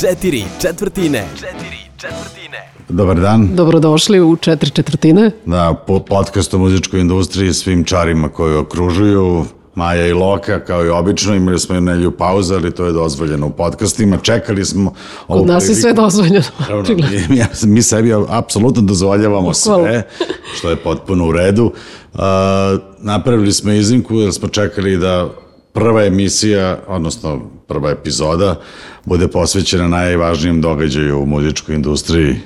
Četiri četvrtine. Četiri četvrtine. Dobar dan. Dobrodošli u četiri četvrtine. Da, po podcast o muzičkoj industriji svim čarima koji okružuju. Maja i Loka, kao i obično, imali smo jednu nelju pauzu, ali to je dozvoljeno u podcastima. Čekali smo ovu Kod nas je sve dozvoljeno. Naravno, mi, ja- mi sebi apsolutno dozvoljavamo Bukvalno. sve, što je potpuno u redu. Uh, napravili smo izimku jer smo čekali da prva emisija, odnosno prva epizoda, bude posvećena najvažnijem događaju u muzičkoj industriji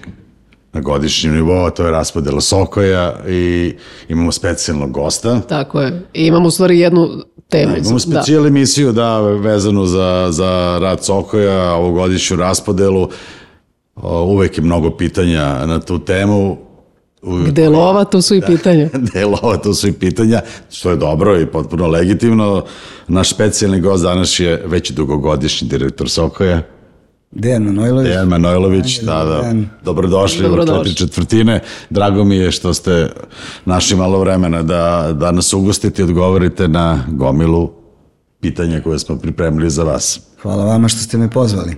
na godišnjem nivou, a to je raspodela Sokoja i imamo specijalnog gosta. Tako je. I imamo u stvari jednu temu. Imamo da. specijal emisiju, da, vezanu za, za rad Sokoja, ovogodišnju raspodelu. Uvek je mnogo pitanja na tu temu. Gde je lova, tu su i pitanja. Gde je lova, tu su i pitanja, što je dobro i potpuno legitimno. Naš specijalni gost danas je već dugogodišnji direktor Sokoja, Dejan Manojlović. Dejan Manojlović, da, da. Dobrodošli. u četiri četvrtine. Drago mi je što ste našli malo vremena da, da nas ugostite i odgovorite na gomilu pitanja koje smo pripremili za vas. Hvala vama što ste me pozvali.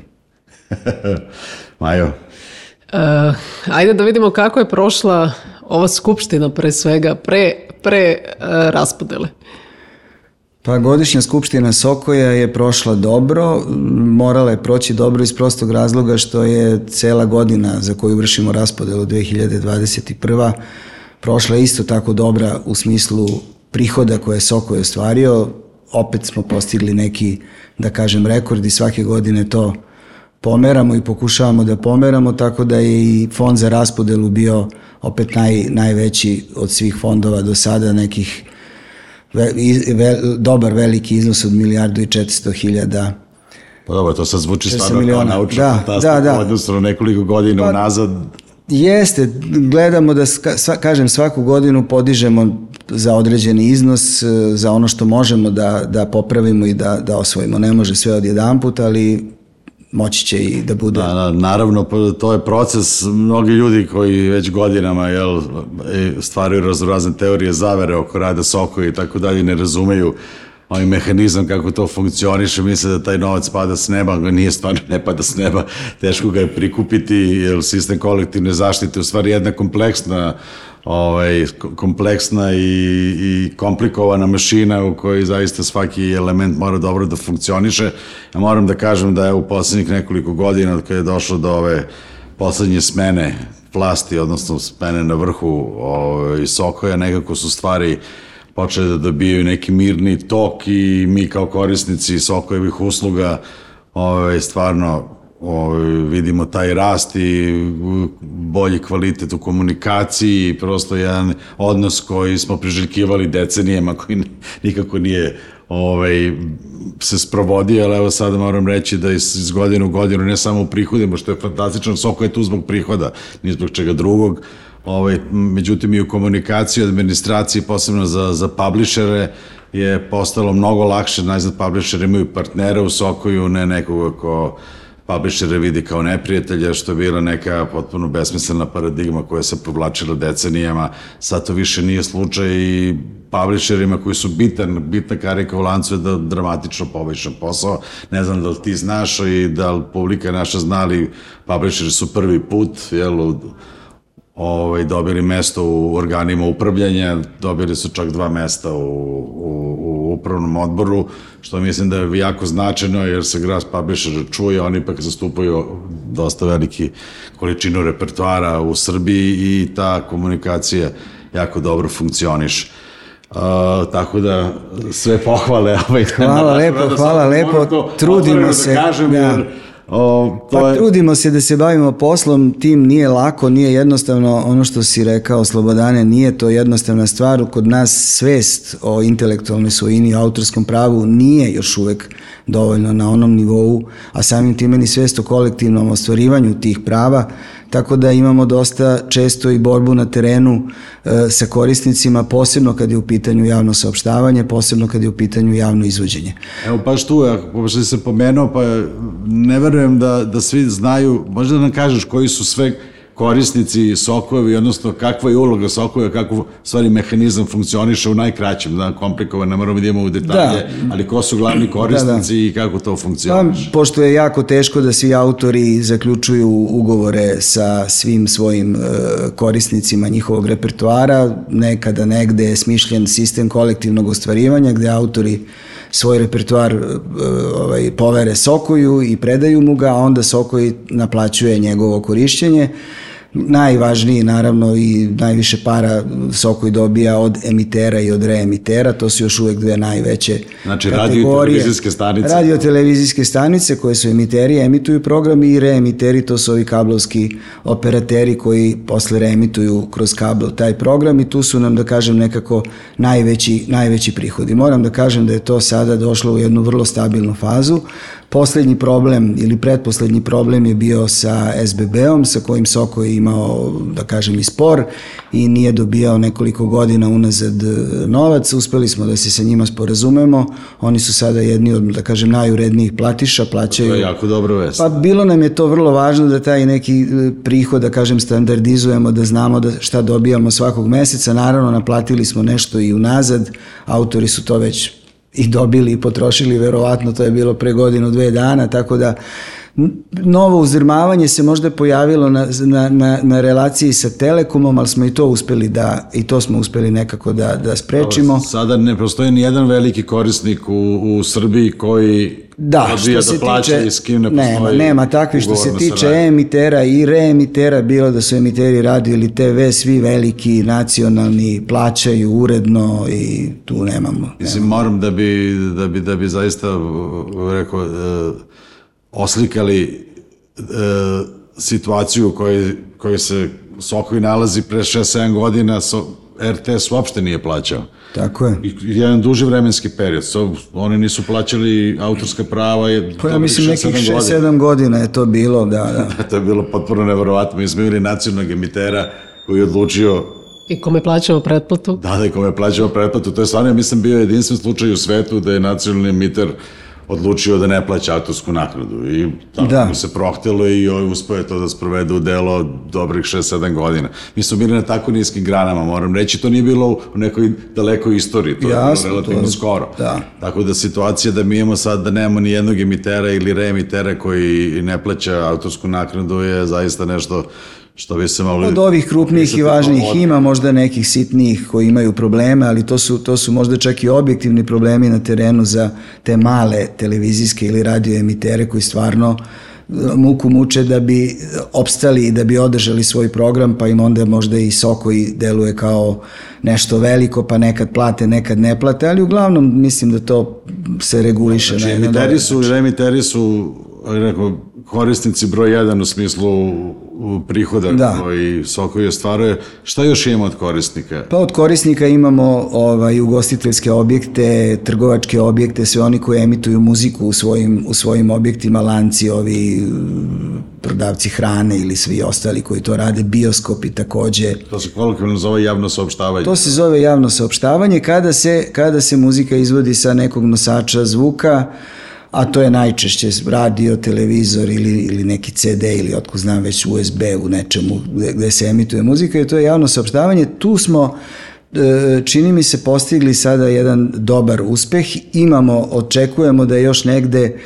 Majo, Uh, ajde da vidimo kako je prošla ova skupština pre svega, pre, pre uh, raspodele. Pa godišnja skupština Sokoja je prošla dobro, morala je proći dobro iz prostog razloga što je cela godina za koju vršimo raspodelu 2021. prošla isto tako dobra u smislu prihoda koje je Sokoj ostvario. Opet smo postigli neki, da kažem, rekord i svake godine to pomeramo i pokušavamo da pomeramo, tako da je i fond za raspodelu bio opet naj, najveći od svih fondova do sada, nekih ve, ve, dobar veliki iznos od milijardu i 400 hiljada. pa dobro, to sad zvuči 400 stvarno kao naučna Da, fantastika da, da. u odnosu na nekoliko godina Pa- unazad. Jeste, gledamo da, sva, kažem, svaku godinu podižemo za određeni iznos, e, za ono što možemo da, da popravimo i da, da osvojimo. Ne može sve odjedan put, ali moći će i da bude. Da, da, naravno, to je proces, mnogi ljudi koji već godinama jel, e, stvaraju razne teorije zavere oko rada Sokoja i tako dalje, ne razumeju ovaj mehanizam kako to funkcioniše, misle da taj novac pada s neba, nije stvarno ne pada s neba, teško ga je prikupiti, jer sistem kolektivne zaštite je u stvari jedna kompleksna ovaj, kompleksna i, i komplikovana mašina u kojoj zaista svaki element mora dobro da funkcioniše. Ja moram da kažem da je u poslednjih nekoliko godina od kada je došlo do ove poslednje smene vlasti, odnosno smene na vrhu ovaj, Sokoja, nekako su stvari počele da dobijaju neki mirni tok i mi kao korisnici Sokojevih usluga ovaj, stvarno ovaj, vidimo taj rast i bolji kvalitet u komunikaciji i prosto jedan odnos koji smo priželjkivali decenijama koji ni- nikako nije ovaj, se sprovodio, ali evo sada moram reći da iz, godine u godinu ne samo u prihodima, što je fantastično, Soko je tu zbog prihoda, ni zbog čega drugog, ovaj, međutim i u komunikaciji, administraciji, posebno za, za publishere, je postalo mnogo lakše, najzad publisher imaju partnera u Sokoju, ne nekoga ko publishere vidi kao neprijatelja, što je bila neka potpuno besmislena paradigma koja se provlačila decenijama. Sad to više nije slučaj i publisherima koji su bitan, bitna karika u lancu je da dramatično poboljša posao. Ne znam da li ti znaš i da li publika naša znali, publisheri su prvi put, jel, ovaj, dobili mesto u organima upravljanja, dobili su čak dva mesta u, u, u upravnom odboru, što mislim da je jako značajno jer se Gras Publisher čuje, oni ipak zastupaju dosta veliki količinu repertoara u Srbiji i ta komunikacija jako dobro funkcioniše. Uh, tako da sve pohvale ovaj Hvala lepo, hvala lepo. Trudimo se, da kažem, da. jer o, to Pa je, trudimo se da se bavimo poslom, tim nije lako, nije jednostavno, ono što si rekao Slobodane, nije to jednostavna stvar, kod nas svest o intelektualnoj svojini i autorskom pravu nije još uvek dovoljno na onom nivou, a samim time ni svest o kolektivnom ostvarivanju tih prava, tako da imamo dosta često i borbu na terenu e, sa korisnicima, posebno kad je u pitanju javno saopštavanje, posebno kad je u pitanju javno izvođenje. Evo baš tu, ako što si se pomenuo, pa ne verujem da, da svi znaju, možda da nam kažeš koji su sve korisnici sokovi, odnosno kakva je uloga sokova, kako stvari mehanizam funkcioniše u najkraćem, da, komplikovano, ne moramo da idemo u detalje, Da. ali ko su glavni korisnici i kako to funkcioniše. pošto je jako teško da svi autori zaključuju ugovore sa svim svojim e, korisnicima njihovog repertoara, nekada negde je smišljen sistem kolektivnog ostvarivanja gde autori svoj repertoar e, ovaj, povere Sokoju i predaju mu ga, a onda Sokoj naplaćuje njegovo korišćenje. Najvažniji, naravno, i najviše para Sokoj dobija od emitera i od reemitera, to su još uvek dve najveće Znači, kategorije. televizijske stanice. Radio televizijske stanice koje su emiteri, emituju program i reemiteri, to su ovi kablovski operateri koji posle reemituju kroz kabel taj program i tu su nam, da kažem, nekako najveći, najveći prihodi. Moram da kažem da je to sada došlo u jednu vrlo stabilnu fazu. Poslednji problem ili pretposlednji problem je bio sa SBB-om sa kojim Soko je imao, da kažem, i spor i nije dobijao nekoliko godina unazad e, novac. Uspeli smo da se sa njima sporazumemo. Oni su sada jedni od, da kažem, najurednijih platiša, plaćaju... To je jako dobra vest. Pa bilo nam je to vrlo važno da taj neki e, prihod, da kažem, standardizujemo, da znamo da šta dobijamo svakog meseca. Naravno, naplatili smo nešto i unazad, autori su to već i dobili i potrošili, verovatno to je bilo pre godinu, dve dana, tako da novo uzdrmavanje se možda pojavilo na, na, na, na relaciji sa Telekomom, ali smo i to uspeli da, i to smo uspeli nekako da, da sprečimo. Sada ne postoji ni jedan veliki korisnik u, u Srbiji koji Da, odbija što se da plaća tiče, i s kim ne nema, nema takvi što se tiče emitera i reemitera, bilo da su emiteri radio ili TV, svi veliki, nacionalni, plaćaju uredno i tu nemamo. Mislim, moram da bi, da bi, da bi zaista rekao, uh, oslikali uh, situaciju u kojoj, kojoj se Sokovi nalazi pre 6-7 godina, so, RTS uopšte nije plaćao. Tako je. I jedan duži vremenski period. So, oni nisu plaćali autorska prava. Je, Pa ja mislim nekih sedam 6-7 godina je to bilo, da, da. to je bilo potpuno neverovatno. Mi smo imali nacionalnog emitera koji je odlučio I kome plaćamo pretplatu? da, da je kome plaćamo pretplatu. To je stvarno, ja mislim, bio jedinstven slučaj u svetu da je nacionalni emiter odlučio da ne plaća autorsku naknadu. I tako Da. mu se prohtelo i ovaj uspeo je to da sprovede u delo dobrih 6-7 godina. Mi smo bili na tako niskim granama, moram reći, to nije bilo u nekoj dalekoj istoriji, to Jasno, je to bilo relativno je- skoro. da. Tako da situacija da mi imamo sad da nemamo ni jednog emitera ili reemitera koji ne plaća autorsku naknadu je zaista nešto što bi se mogli... Od ovih krupnijih i važnijih od- ima možda nekih sitnijih koji imaju probleme, ali to su, to su možda čak i objektivni problemi na terenu za te male televizijske ili radio emitere koji stvarno e, muku muče da bi opstali i da bi održali svoj program, pa im onda možda i Soko i deluje kao nešto veliko, pa nekad plate, nekad ne plate, ali uglavnom mislim da to se reguliše. Znači, emiteri su, emiteri su rekao, korisnici broj jedan u smislu prihoda Da. koji Sokovi ostvaruje. Šta još imamo od korisnika? Pa od korisnika imamo ovaj, ugostiteljske objekte, trgovačke objekte, sve oni koji emituju muziku u svojim, u svojim objektima, lanci, ovi prodavci hrane ili svi ostali koji to rade, bioskopi takođe. To se kolokvijalno zove javno saopštavanje. To se zove javno saopštavanje kada se, kada se muzika izvodi sa nekog nosača zvuka, a to je najčešće radio, televizor ili, ili neki CD ili otko znam već USB u nečemu gde, gde se emituje muzika i to je javno saopštavanje. Tu smo e, čini mi se postigli sada jedan dobar uspeh. Imamo, očekujemo da još negde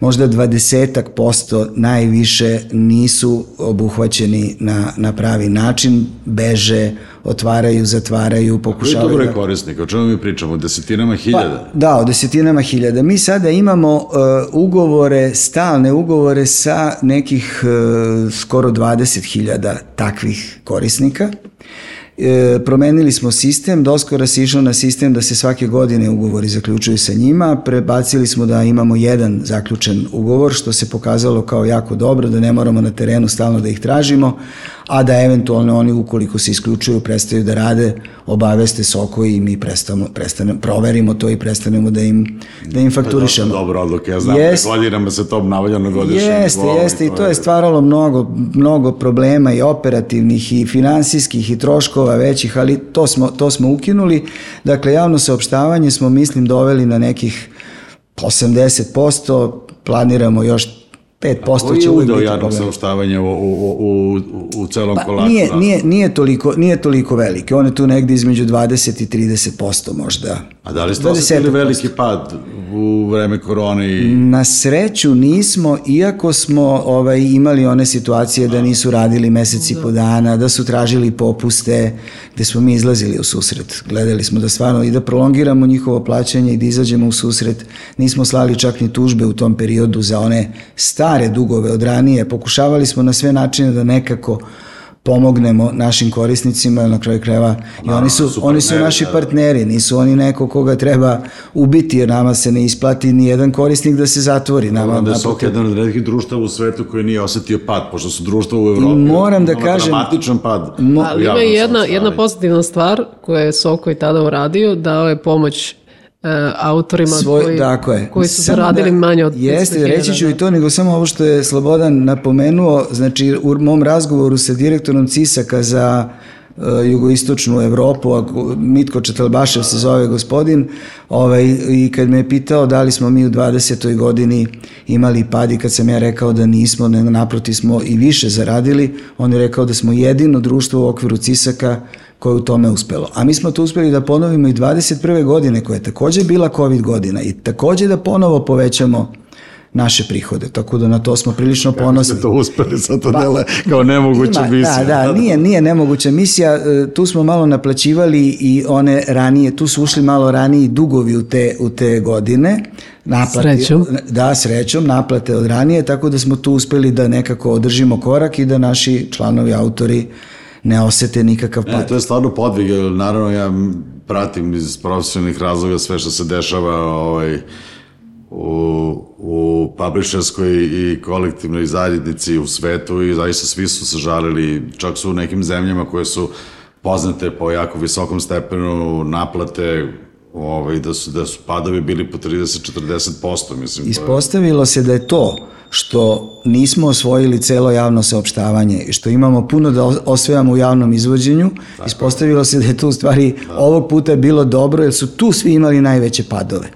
možda dvadesetak posto najviše nisu obuhvaćeni na, na pravi način, beže, otvaraju, zatvaraju, Koji je to pokušavaju broj da... korisnika? O čemu mi pričamo? O desetinama hiljada? Pa, da, o desetinama hiljada. Mi sada imamo uh, ugovore, stalne ugovore sa nekih uh, skoro 20.000 takvih korisnika. E, promenili smo sistem, doskora se išlo na sistem da se svake godine ugovori zaključuju sa njima, prebacili smo da imamo jedan zaključen ugovor, što se pokazalo kao jako dobro, da ne moramo na terenu stalno da ih tražimo, a da eventualno oni ukoliko se isključuju, prestaju da rade, obaveste Soko i mi prestamo, prestane, proverimo to i prestanemo da im, da im fakturišemo. Dobro odluke, ja znam Jest. da godinama se to obnavlja na godišnjem Jeste, nivou jeste i to je stvaralo mnogo, mnogo problema i operativnih i finansijskih i troškova većih, ali to smo, to smo ukinuli. Dakle, javno saopštavanje smo, mislim, doveli na nekih 80%, planiramo još 5% Koji će je uvijek biti javnog problem. saopštavanja u, u, u, u celom Pa, kolaču? nije, rasta? nije, nije, toliko, nije toliko veliki. On je tu negdje između 20 i 30% možda. A da li ste osetili 20%. veliki pad u vreme korone i... Na sreću nismo, iako smo ovaj, imali one situacije da nisu radili meseci po dana, da su tražili popuste, gde smo mi izlazili u susret. Gledali smo da stvarno i da prolongiramo njihovo plaćanje i da izađemo u susret. Nismo slali čak ni tužbe u tom periodu za one stare dugove od ranije. Pokušavali smo na sve načine da nekako pomognemo našim korisnicima na kraju krajeva i oni su, su oni su partneri, naši da. partneri, nisu oni neko koga treba ubiti jer nama se ne isplati ni jedan korisnik da se zatvori. Nama, Moram da je SOK jedan od redkih društava u svetu koji nije osetio pad, pošto su društva u Evropi. Moram da kažem- Dramatičan pad. Mo- Ali ima jedna, jedna pozitivna stvar koju je Soko i tada uradio, dao je pomoć autorima Svoj, koji, tako je. koji su Samo zaradili da- manje od 500.000. Jeste, reći ću i to, nego samo ovo što je Slobodan napomenuo, znači u mom razgovoru sa direktorom Cisaka za uh, jugoistočnu Evropu, ako, Mitko Četelbašev se zove gospodin, ovaj, i kad me je pitao da li smo mi u 20. godini imali pad i kad sam ja rekao da nismo, nego naproti smo i više zaradili, on je rekao da smo jedino društvo u okviru Cisaka koje je u tome uspelo. A mi smo to uspeli da ponovimo i 21. godine, koja je takođe bila COVID godina i takođe da ponovo povećamo naše prihode, tako da na to smo prilično ponosni. Ste to uspeli, sad to dele kao nemoguća Ima, misija. Da, da, nije, nije nemoguća misija. E, Tu smo malo naplaćivali i one ranije, tu su ušli malo raniji dugovi u te, u te godine. Naplati, Srećom. Da, srećom, naplate od ranije, tako da smo tu uspeli da nekako održimo korak i da naši članovi, autori ne osete nikakav Ne, pad. to je stvarno podvig, jer naravno ja pratim iz profesionalnih razloga sve što se dešava ovaj, u, u publisherskoj i kolektivnoj zajednici u svetu i zaista svi su se žalili, čak su u nekim zemljama koje su poznate po jako visokom stepenu naplate ovaj, da, su, da su padovi bili po 30-40%, mislim. Ispostavilo se da je to što nismo osvojili celo javno saopštavanje i što imamo puno da os- osvajamo u javnom izvođenju, ispostavilo se da je to u stvari ovog puta bilo dobro jer su tu svi imali najveće padove.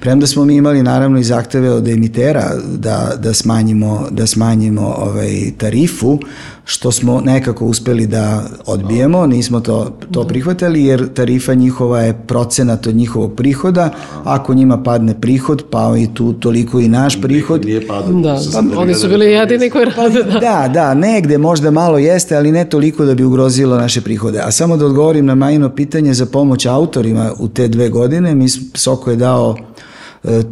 Premda smo mi imali naravno i zahteve od emitera da, da smanjimo, da smanjimo ovaj, tarifu, što smo nekako uspeli da odbijemo, nismo to, to prihvatali jer tarifa njihova je procenat od njihovog prihoda, ako njima padne prihod, pao i tu toliko i naš prihod. Nije padao. Da, pa, sedam oni su bili jedini koji rade. Da. Da, da, negde možda malo jeste, ali ne toliko da bi ugrozilo naše prihode. A samo da odgovorim na majino pitanje za pomoć autorima u te dve godine, mi Soko je dao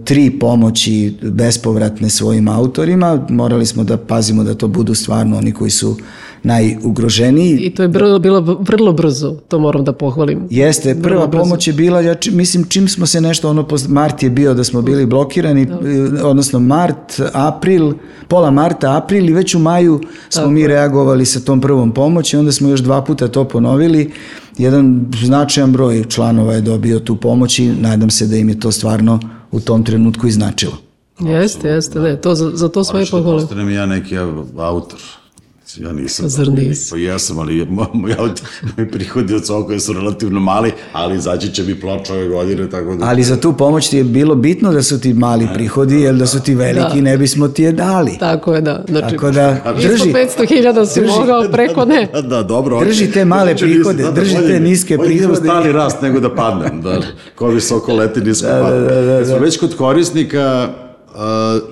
tri pomoći bespovratne svojim autorima, morali smo da pazimo da to budu stvarno oni koji su najugroženiji. I to je bilo, bilo vrlo brzo, to moram da pohvalim. Jeste, prva brzo. pomoć je bila, ja či- mislim čim smo se nešto, ono, post- mart je bio da smo bili blokirani, e, odnosno mart, april, pola marta, april i već u maju smo mi reagovali sa tom prvom pomoći, onda smo još dva puta to ponovili, jedan značajan broj članova je dobio tu pomoć i nadam se da im je to stvarno u tom trenutku i značilo. Jeste, jeste, ne, to, za, za to sve Ali što pohvalim. postanem ja neki autor. Ja nisam. Zar nisi? Pa jesam, ali moj, moji prihodi od Sokoja su relativno mali, ali izaći će mi ploča ove godine, tako da... Ali za tu pomoć ti je bilo bitno da su ti mali prihodi, jer da su ti veliki Da. ne bismo ti je dali. Tako je, da. Znači, Tako da ispod drži, 500.000 si drži. mogao, preko ne. Da, da, dobro. Drži te male Znači, prihode, da, da, drži bolje te niske bolje prihode. stali rast nego da padnem, da, ko visoko leti nisko da, padne. Da, da, da, Smo već kod korisnika,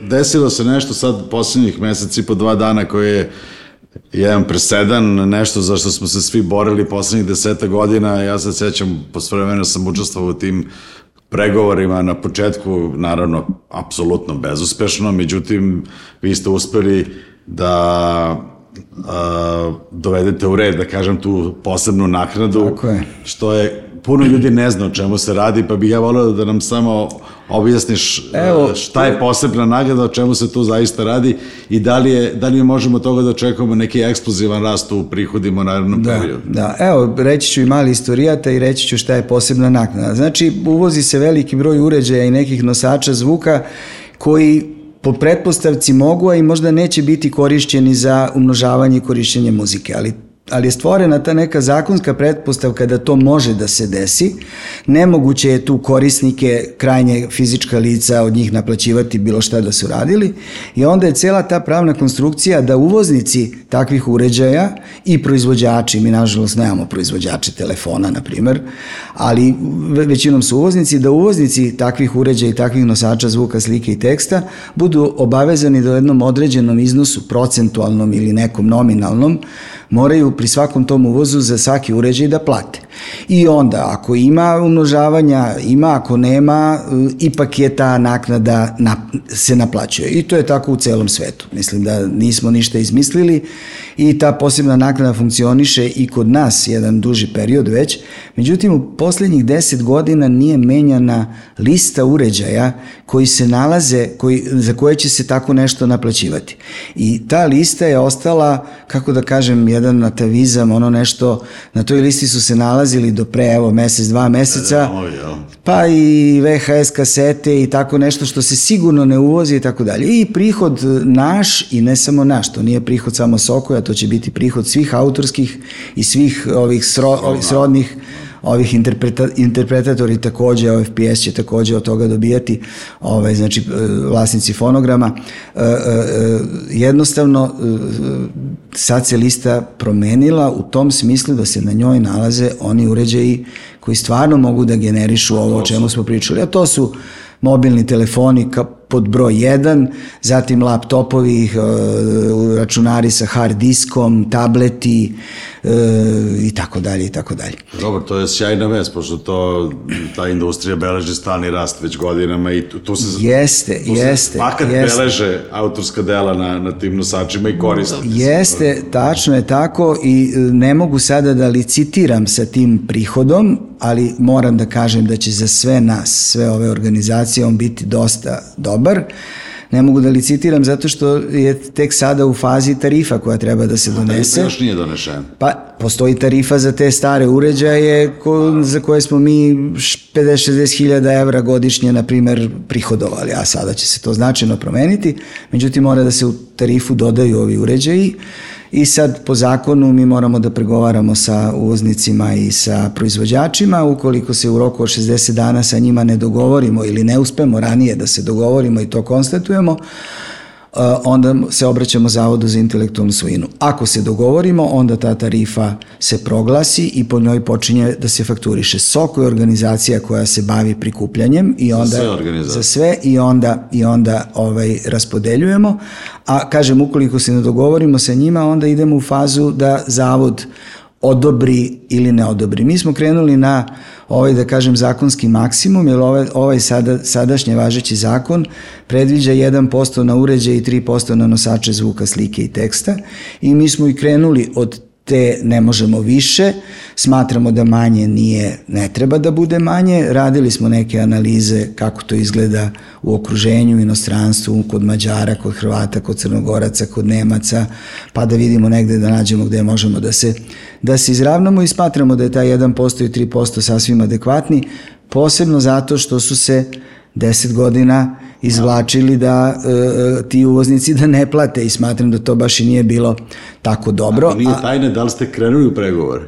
desilo se nešto sad posljednjih meseci po dva dana koje je jedan presedan, nešto za što smo se svi borili poslednjih deseta godina. Ja se sećam, posle vremena sam učestvovao u tim pregovorima na početku, naravno, apsolutno bezuspešno, međutim, vi ste uspeli da a, dovedete u red, da kažem, tu posebnu naknadu, Tako je. što je puno ljudi ne zna o čemu se radi, pa bih ja volio da nam samo objasniš Evo, Evo, šta je posebna nagrada, o čemu se tu zaista radi i da li, je, da li možemo toga da očekujemo neki eksplozivan rast u prihodima u narednom Da, periodu. da, evo, reći ću i mali istorijata i reći ću šta je posebna naknada. Znači, uvozi se veliki broj uređaja i nekih nosača zvuka koji po pretpostavci mogu, a i možda neće biti korišćeni za umnožavanje i korišćenje muzike, ali ali je stvorena ta neka zakonska pretpostavka da to može da se desi. Nemoguće je tu korisnike, krajnje fizička lica, od njih naplaćivati bilo šta da su radili i onda je cela ta pravna konstrukcija da uvoznici takvih uređaja i proizvođači, mi nažalost nemamo proizvođače telefona, na primer, ali većinom su uvoznici, da uvoznici takvih uređaja i takvih nosača zvuka, slike i teksta budu obavezani da u jednom određenom iznosu, procentualnom ili nekom nominalnom, moraju pri svakom tom uvozu za svaki uređaj da plate. I onda, ako ima umnožavanja, ima, ako nema, e, ipak je ta naknada na, se naplaćuje. I to je tako u celom svetu. Mislim da nismo ništa izmislili i ta posebna naknada funkcioniše i kod nas jedan duži period već. Međutim, u poslednjih deset godina nije menjana lista uređaja koji se nalaze, koji, za koje će se tako nešto naplaćivati. I ta lista je ostala, kako da kažem, jedan natavizam, ono nešto, na toj listi su se nalazili do pre, evo, mesec, dva meseca, pa i VHS kasete i tako nešto što se sigurno ne uvozi i tako dalje. I prihod naš, i ne samo naš, to nije prihod samo Sokoja, to će biti prihod svih autorskih i svih ovih, sro, ovih srodnih ovih interpreta, interpretatori takođe, OFPS će takođe od toga dobijati, ovaj, znači e, vlasnici fonograma. E, e, jednostavno, sad se lista promenila u tom smislu da se na njoj nalaze oni uređaji koji stvarno mogu da generišu ovo o čemu smo pričali, a to su mobilni telefoni ka, pod broj 1, zatim laptopovi, e, računari sa hard diskom, tableti e, i tako dalje i tako dalje. Dobro, to je sjajna vest, pošto to, ta industrija beleži stalni rast već godinama i tu, se... Jeste, tu jeste. Fakat jeste. beleže autorska dela na, na tim nosačima i koriste. Jeste, tačno je tako i e, ne mogu sada da licitiram sa tim prihodom, ali moram da kažem da će za sve nas, sve ove organizacije on biti dosta dobar. Ne mogu da licitiram zato što je tek sada u fazi tarifa koja treba da se donese. Tarifa još nije donešena. Pa, postoji tarifa za te stare uređaje ko, za koje smo mi 50-60 hiljada evra godišnje, na primer, prihodovali, a sada će se to značajno promeniti. Međutim, mora da se u tarifu dodaju ovi uređaji i sad po zakonu mi moramo da pregovaramo sa uvoznicima i sa proizvođačima, ukoliko se u roku od 60 dana sa njima ne dogovorimo ili ne uspemo ranije da se dogovorimo i to konstatujemo, onda se obraćamo Zavodu za intelektualnu svojinu. Ako se dogovorimo, onda ta tarifa se proglasi i po njoj počinje da se fakturiše. Soko je organizacija koja se bavi prikupljanjem i onda za sve, za sve i onda i onda ovaj raspodeljujemo. A kažem ukoliko se ne dogovorimo sa njima, onda idemo u fazu da zavod odobri ili ne odobri. Mi smo krenuli na ovaj, da kažem, zakonski maksimum, jer ovaj, ovaj sada, sadašnje važeći zakon predviđa 1% na uređaj i 3% na nosače zvuka, slike i teksta i mi smo i krenuli od te ne možemo više, smatramo da manje nije, ne treba da bude manje, radili smo neke analize kako to izgleda u okruženju, u inostranstvu, kod Mađara, kod Hrvata, kod Crnogoraca, kod Nemaca, pa da vidimo negde da nađemo gde možemo da se, da se izravnamo i smatramo da je taj 1% i 3% sasvim adekvatni, posebno zato što su se 10 godina izvlačili da e, ti uvoznici da ne plate i smatram da to baš i nije bilo tako dobro. Ako nije tajne, da li ste krenuli u pregovore?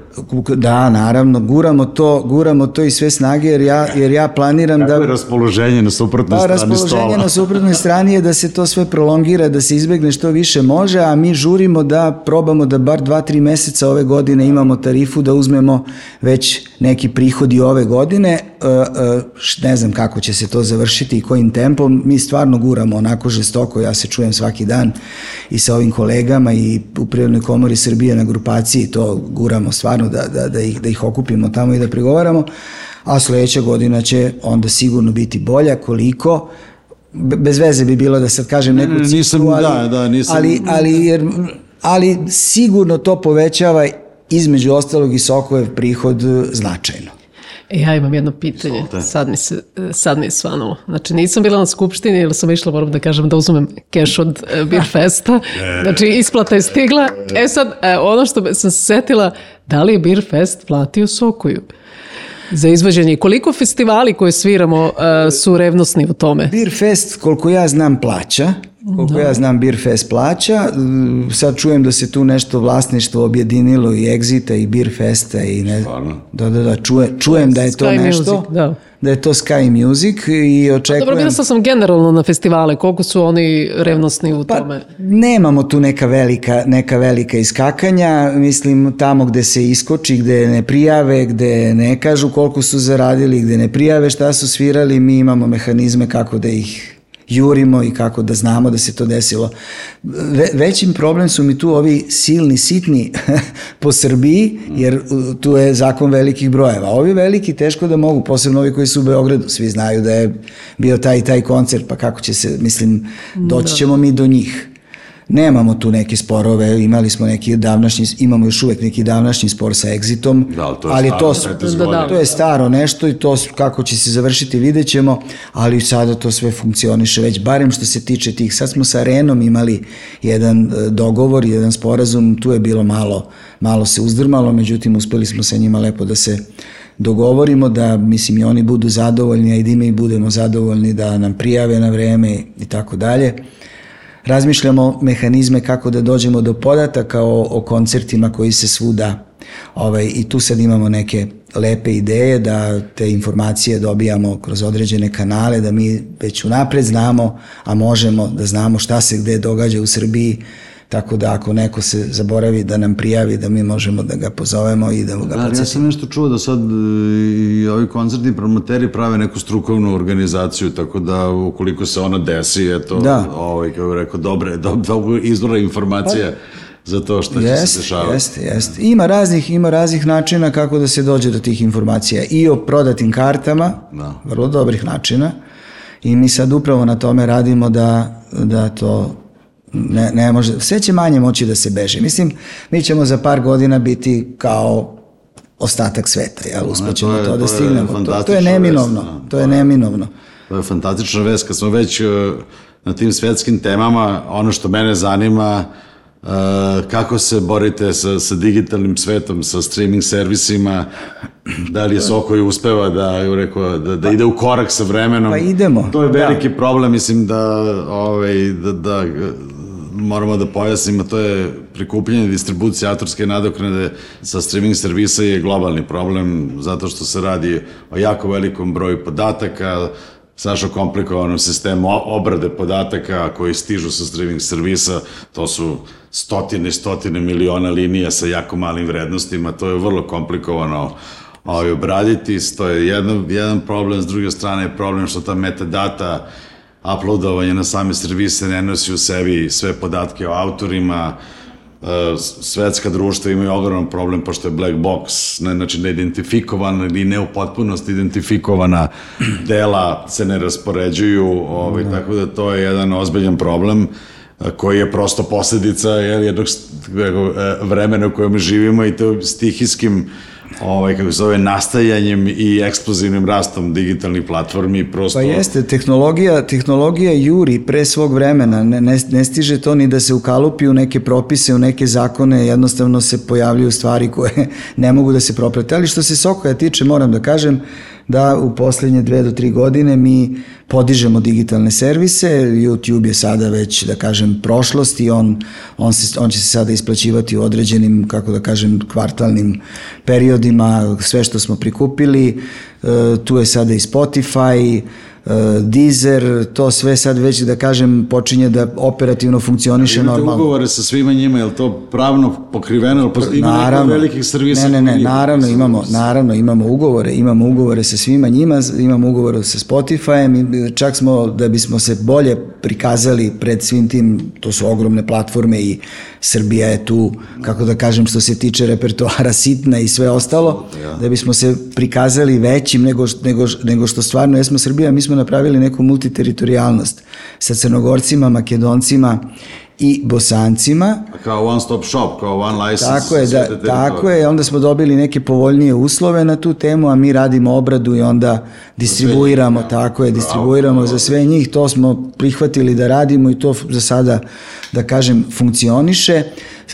Da, naravno, guramo to, guramo to i sve snage jer ja, jer ja planiram Kako da... Kako je raspoloženje na suprotnoj pa, strani stola? raspoloženje na suprotnoj strani je da se to sve prolongira, da se izbegne što više može, a mi žurimo da probamo da bar 2-3 meseca ove godine imamo tarifu da uzmemo već neki prihodi ove godine. E, e, ne znam kako će se to završiti i kojim tempom. Mi stvarno guramo onako žestoko, ja se čujem svaki dan i sa ovim kolegama i u Prirodnoj komori Srbije na grupaciji to guramo stvarno da, da, da, ih, da ih okupimo tamo i da pregovaramo, a sledeća godina će onda sigurno biti bolja koliko bez veze bi bilo da sad kažem neku cifru, nisam, ali, da, da, nisam... ali, ali, jer, ali sigurno to povećava između ostalog i Sokojev prihod značajno. E, ja imam jedno pitanje, sad mi, se, sad mi je svanulo. Znači, nisam bila na skupštini ili sam išla, moram da kažem, da uzmem keš od uh, Beer Festa. Znači, isplata je stigla. E sad, ono što sam se setila, da li je Beer Fest platio Sokuju? za izvođenje. Koliko festivali koje sviramo uh, su revnosni u tome? Beer Fest, koliko ja znam, plaća. Koliko ja znam, Beer Fest plaća. Sad čujem da se tu nešto vlasništvo objedinilo i Exita i Beer Festa i ne Stvarno? Da, da, da, čuje, čujem da je to Sky nešto. Music, da. da je to Sky Music i očekujem... Dobro, bila sam generalno na festivale, koliko su oni revnosni u Pa tome. nemamo tu neka velika, neka velika iskakanja, mislim tamo gde se iskoči, gde ne prijave, gde ne kažu koliko su zaradili, gde ne prijave šta su svirali, mi imamo mehanizme kako da ih jurimo i kako da znamo da se to desilo. Ve, većim problem su mi tu ovi silni, sitni po Srbiji, jer tu je zakon velikih brojeva. Ovi veliki teško da mogu, posebno ovi koji su u Beogradu, svi znaju da je bio taj i taj koncert, pa kako će se, mislim, doći ćemo mi do njih. Nemamo tu neke sporove, imali smo neki davnašnji, imamo još uvek neki davnašnji spor sa Exitom, Da, ali to je ali staro, to, 15 Da, da. to je staro nešto i to kako će se završiti vidjet ćemo, ali sada to sve funkcioniše već, barem što se tiče tih. Sad smo sa Arenom imali jedan e, dogovor, jedan sporazum, tu je bilo malo, malo se uzdrmalo, međutim uspeli smo sa njima lepo da se dogovorimo, da mislim i oni budu zadovoljni, a i da i mi budemo zadovoljni, da nam prijave na vreme i tako dalje razmišljamo mehanizme kako da dođemo do podataka o, o koncertima koji se svuda ovaj, i tu sad imamo neke lepe ideje da te informacije dobijamo kroz određene kanale, da mi već unapred znamo, a možemo da znamo šta se gde događa u Srbiji, tako da ako neko se zaboravi da nam prijavi, da mi možemo da ga pozovemo i da ga Da, ja sam nešto čuo da sad e, i ovi koncertni promoteri prave neku strukovnu organizaciju, tako da ukoliko se ona desi, eto, Da. ovaj, kako bih rekao, dobre, do, dobro izvora informacija za to šta će se dešavati. jeste, jeste. Ima raznih, ima raznih načina kako da se dođe do tih informacija i o prodatim kartama, Da. vrlo dobrih načina i mi sad upravo na tome radimo da, da to ne, ne može, sve će manje moći da se beže. Mislim, mi ćemo za par godina biti kao ostatak sveta, jel? Uspećemo to to, da to je stignemo. To, to je neminovno, vest, da. to je neminovno. To je fantastična vest. Kad smo već e, na tim svetskim temama, ono što mene zanima, e, kako se borite sa, sa digitalnim svetom, sa streaming servisima, da li je Sokoj uspeva da, rekao, da, da ide u korak sa vremenom. Pa idemo, To je da. veliki problem, mislim da, ovaj, da, da moramo da pojasnimo, to je prikupljanje distribucije autorske nadoknade sa streaming servisa je globalni problem, zato što se radi o jako velikom broju podataka, strašno komplikovanom sistemu obrade podataka koji stižu sa streaming servisa, to su stotine stotine miliona linija sa jako malim vrednostima, to je vrlo komplikovano ovaj, obraditi, to je jedan, jedan problem, s druge strane je problem što ta metadata uploadovanje na same servise ne nosi u sebi sve podatke o autorima, e, svetska društva imaju ogroman problem pošto je black box, ne, znači neidentifikovana ili ne u potpunosti identifikovana dela se ne raspoređuju, ovaj, tako da to je jedan ozbiljan problem e, koji je prosto posledica jednog e, vremena u kojem živimo i to stihijskim ovaj, kako se zove, nastajanjem i eksplozivnim rastom digitalnih platformi prosto... Pa jeste, tehnologija, tehnologija juri pre svog vremena, ne, ne, ne stiže to ni da se ukalupi u neke propise, u neke zakone, jednostavno se pojavljuju stvari koje ne mogu da se proprate. Ali što se Sokoja tiče, moram da kažem da u poslednje dve do tri godine mi podižemo digitalne servise, YouTube je sada već, da kažem, prošlost i on, on, se, on će se sada isplaćivati u određenim, kako da kažem, kvartalnim periodima, sve što smo prikupili, e, tu je sada i Spotify, Deezer, to sve sad već da kažem počinje da operativno funkcioniše Imate normalno. ugovore sa svima njima, je li to pravno pokriveno? Ili Ima neko naravno, velikih servisa? ne, ne, ne, naravno imamo, naravno imamo ugovore, imamo ugovore sa svima njima, imamo ugovore sa Spotifyem, čak smo da bismo se bolje prikazali pred svim tim, to su ogromne platforme i Srbija je tu, kako da kažem, što se tiče repertoara sitna i sve ostalo, da bismo se prikazali većim nego, nego, nego što stvarno jesmo Srbija, mi smo napravili neku multiteritorijalnost sa Crnogorcima, Makedoncima i Bosancima, Kao one stop shop, kao one license. tako je, da, tako je, onda smo dobili neke povoljnije uslove na tu temu, a mi radimo obradu i onda distribuiramo, tako je, distribuiramo za sve njih, to smo prihvatili da radimo i to za sada, da kažem, funkcioniše.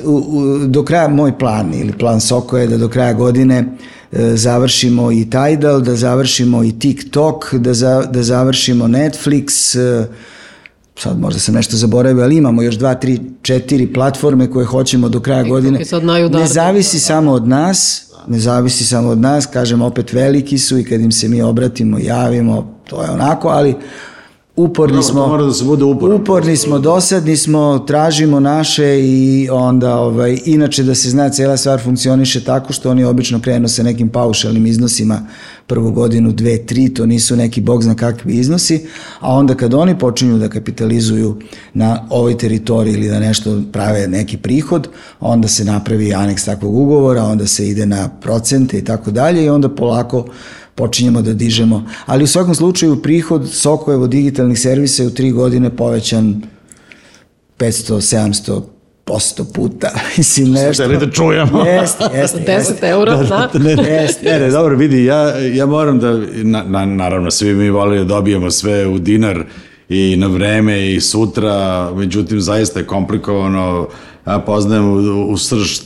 U, u, do kraja, moj plan ili plan Soko je da do kraja godine e, završimo i Tidal, da završimo i TikTok, da, za, da završimo Netflix, e, sad možda sam nešto zaboravio, ali imamo još dva, tri, četiri platforme koje hoćemo do kraja godine. sad najudarnije. Ne zavisi samo od nas, ne zavisi samo od nas, kažem opet veliki su i kad im se mi obratimo, javimo, to je onako, ali uporni smo, mora da se bude uporan. uporni smo, dosadni smo, tražimo naše i onda, ovaj, inače da se zna, cela stvar funkcioniše tako što oni obično krenu sa nekim paušalnim iznosima prvu godinu, dve, tri, to nisu neki bog zna kakvi iznosi, a onda kad oni počinju da kapitalizuju na ovoj teritoriji ili da nešto prave neki prihod, onda se napravi aneks takvog ugovora, onda se ide na procente i tako dalje i onda polako počinjemo da dižemo. Ali u svakom slučaju prihod Sokojevo digitalnih servisa je u tri godine povećan 500-700 posto puta. Mislim, nešto. Hteli da čujemo. Jeste, jeste. 10 jeste. eura, da. Ne, ne, Jeste, ne, ne, dobro, vidi, ja, ja moram da, na, na, naravno, svi mi volimo da dobijemo sve u dinar i na vreme i sutra, međutim, zaista je komplikovano, ja poznajem u, u srž